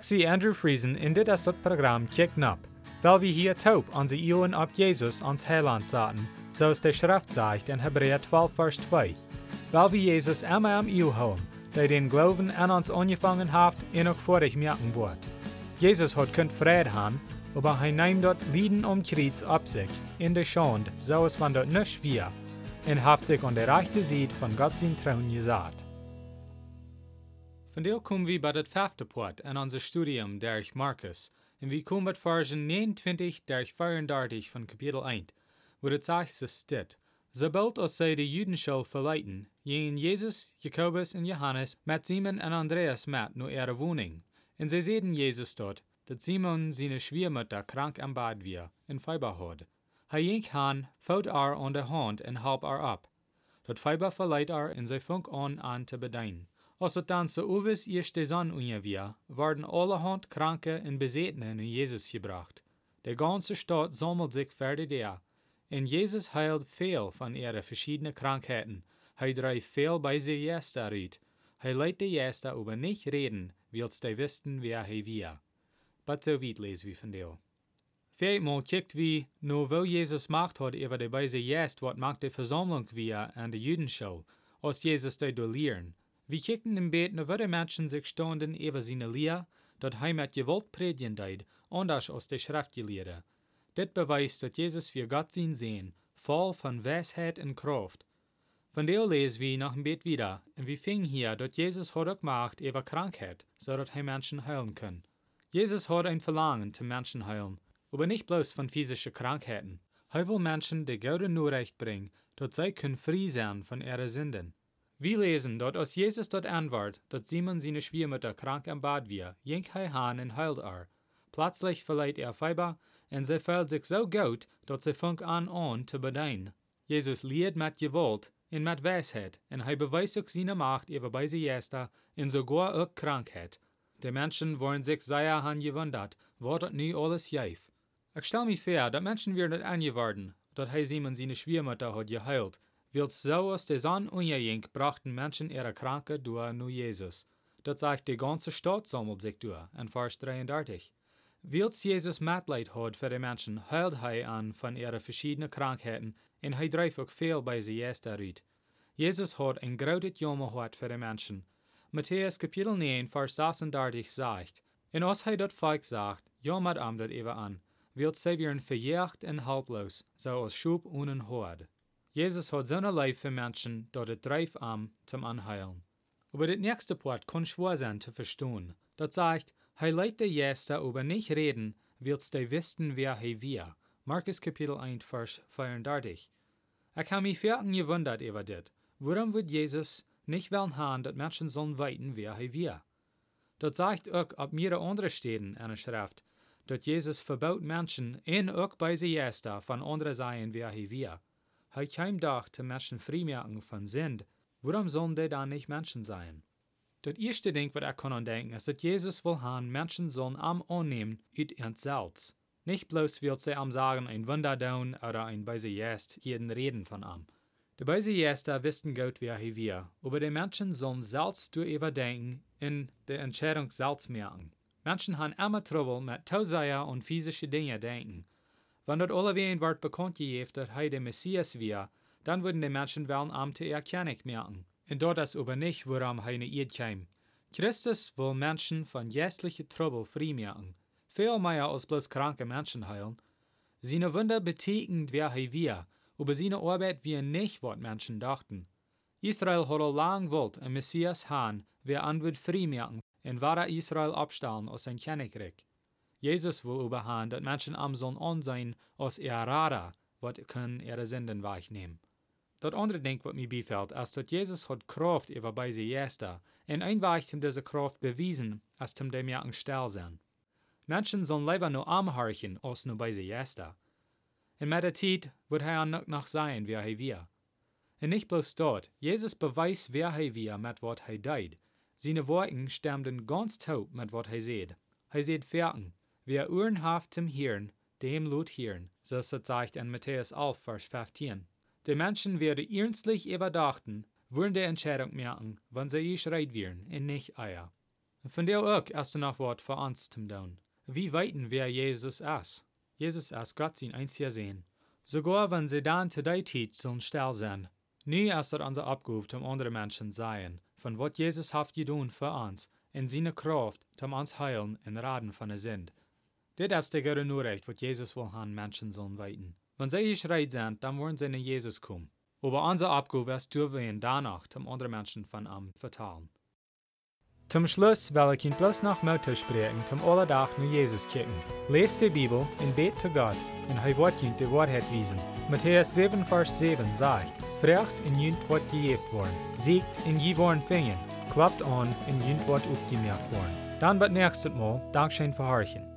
Zie Andrew Friesen in dit is dat programma Kick Nap, weil wir hier taub onze Ohren ab Jesus ans Heiland zaten, so es der Schrift sagt in Hebräer 12, Vers 2. Weil wir Jesus immer am Eeuw houden, der den Glauben an uns angefangen hat en auch vor ich merken wird. Jesus hat kunt Frieden haben, aber hij nimmt dort Lieden um Kreuz ab sich, in der Schande, so es von dort nicht wir, und hat sich an der rechten Seite von Gott sein Trauen gesagt. Komen we bij het vijfde punt in ons studium durch Markus. En we komen bij versen 29 durch 34 van kapitel 1, wo het zegt ze staat. Sobald als zij de Juden shall verleiten, gingen Jezus, Jacobus en Johannes met Simon en Andreas met naar ihre woning. En zij zeiden Jezus dort, dat Simon zijn schwiermutter krank am bad weer, en Feiber had. Hij ging han, fout haar aan de hand en halp haar ab. Dat Feiber verleiht haar en zij funk aan aan te bedienen. Als het dan zo uwes eerste zon ongeveer, werden allerhand Kranke en Bezetenen in Jezus gebracht. De ganze Stadt sammelt sich verder der. En Jezus heilt veel van ihre verschiedene Krankheiten. Hij dreift veel bij ze Jester uit. Hij leidt de Jester over niet reden, wils de wisten wer hij wir. But so weit lesen wir von deel. Viermal kijkt wie, nur wo Jesus macht hat über de Weise Jest, wat macht de Versammlung wir an de Judenschau, als Jesus de dolieren. Wir kicken im Beten, wo die Menschen sich standen über seine Lehre, dat hij met gewalt predigen deed, anders als de schriftgeleerden. Dit bewijst dat Jezus für Gott zijn sehen, voll von Weisheit und Kraft. Von der lesen wir nach dem Bet wieder, und wir fingen hier, dat Jesus hat gemacht über Krankheit, so dat hij Menschen heilen kann. Jesus hat ein Verlangen zum Menschen heilen, aber nicht bloß von physischen Krankheiten. Er will Menschen die Gaude nur recht bringen, dat zij können frei sein von ihren Sünden. Wir lesen dort aus Jesus dort antwort, dat Simon seine Schwiegermutter krank am Bad wir, jenk hij han en heilt er. Plötzlich verleiht er Feiber, en sie fällt sich so gut, dat sie funk an an zu bedienen. Jesus leert met gewalt en met wijsheid, en hij beweist ook seine Macht über bei sie Jester, en sogar ook Krankheit. Die Menschen wollen sich sehr han gewundert, wo dat nu alles jäif. Ich stell mir vor, dat Menschen nicht angeworden, dat hij Simon seine Schwiegermutter hat geheilt, Wils so aus der Sonne unjink brachten Menschen ihre Kranke durch nu Jesus. Dat sagt die ganze Stadt sammelt sich durch, in Vers 33. Wils Jesus Mitleid hat für die Menschen, heilt hij an von ihren verschiedenen Krankheiten en hij dreift auch viel bei sie erst eruit. Jesus hat ein großes Jammer gehabt für die Menschen. Matthäus Kapitel 9, Vers 36 sagt, en als hij dat Volk sagt, jammert am dat even an, wilt zij weer verjaagd en haltloos, zoals schub ohne hoort. Jesus hat so eine Leid für Menschen, dort het drijf am zum Anheilen. Aber das nächste Part kann schwer sein zu verstehen. Das sagt, hij leidt der Jester über nicht reden, willst du wissen, wer hij wir. Markus Kapitel 1, Vers 34. Ich habe mich vierten gewundert über das. Warum wird Jesus nicht wollen haben, dass Menschen sollen weiten, wer hij wir? Das sagt auch ab mehrere andere Stellen in der Schrift, dass Jesus verbaut Menschen in auch bei sie Jester von anderen Seiten, wer hij wir. Hij kein dag te Menschen vrijmerken van Sinn. Warum sollen die dann nicht Menschen sein? Das erste Ding, was ich kann denken, ist, dass Jesus will haben, Menschen sollen am annehmen ut ihren Salz. Nicht bloß will sie am sagen, ein Wunder tun oder ein Beise Jest, jeden reden von am. Die Beise Jester wissen gut, wer hier wir, aber die Menschen sollen Salz durch überdenken in der Entscheidung Salz merken. Menschen haben immer Trouble mit Tauseier und physische Dinge denken. Wenn dort alleweil wird bekannt gegeben, dass er der Messias wir, dann würden die Menschen wollen am te erkennen merken. Und dort das aber nicht, woran er ne Eid käme. Christus will Menschen von jästlichen Trouble frei merken. Viel mehr als bloß kranke Menschen heilen. Seine Wunder betekent wer er wir, aber seine Arbeit wir nicht, was Menschen dachten. Israel hat lang wollt ein Messias haben, wer an wird frei merken, und wahre Israel abstellen aus sein Königreich. Jesus will überhand, dat Menschen am sollen ansehen, als ihr Rara, wat können ihre Sünden weichnehmen. Dat andere Ding, wat mir befällt, ist, dass Jesus hat Kraft über bei sie Jester, und einweicht ihm diese Kraft bewiesen, als zum dem ja still sein. Menschen sollen lieber nur anhorchen, als nur bei sie Jester. In der Zeit wird er noch noch sein, wer er wir. Und nicht bloß dort, Jesus beweist, wer er wir, mit wat er deid. Seine Worte stimmen ganz taub mit wat er seht. Er seht Ferken, Wer Ohren haft zum Hirn, dem lut Hirn, so es sagt in Matthäus 11, Vers 15. Die Menschen werden ernstlich überdachten, würden die Entscheidung merken, wann sie geschreit werden, und nicht Eier. Von der auch erst noch Wort für uns zu tun. Wie weiten wer Jesus ist? Jesus ist Gott sein einziger Sehen. Sogar wenn sie dann zu der Zeit sollen still sein. Nie ist er unser Abgabe, um andere Menschen sein, von was Jesus hat getan für uns, in seine Kraft, um uns heilen und raden von der Sünde. Dit is de gute Nachricht, was Jesus will haben Menschen sollen weiten. Wenn sie geschreit sind, dann wollen sie in Jesus kommen. Aber unser Abgabe ist, dürfen wir danach um andere Menschen von ihm vertalen. Zum Schluss will ich Ihnen bloß noch Mutter sprechen, zum Allerdach nur Jesus kicken. Lest die Bibel und bet zu Gott, und er Ihnen die Wahrheit wiesen. Matthäus 7, Vers 7 sagt, Frecht in jünt wird gejeft worden, siegt in je worden fingen, klappt an in jünt wird aufgemerkt worden. Dann wird nächstes Mal Dankeschön verharchen.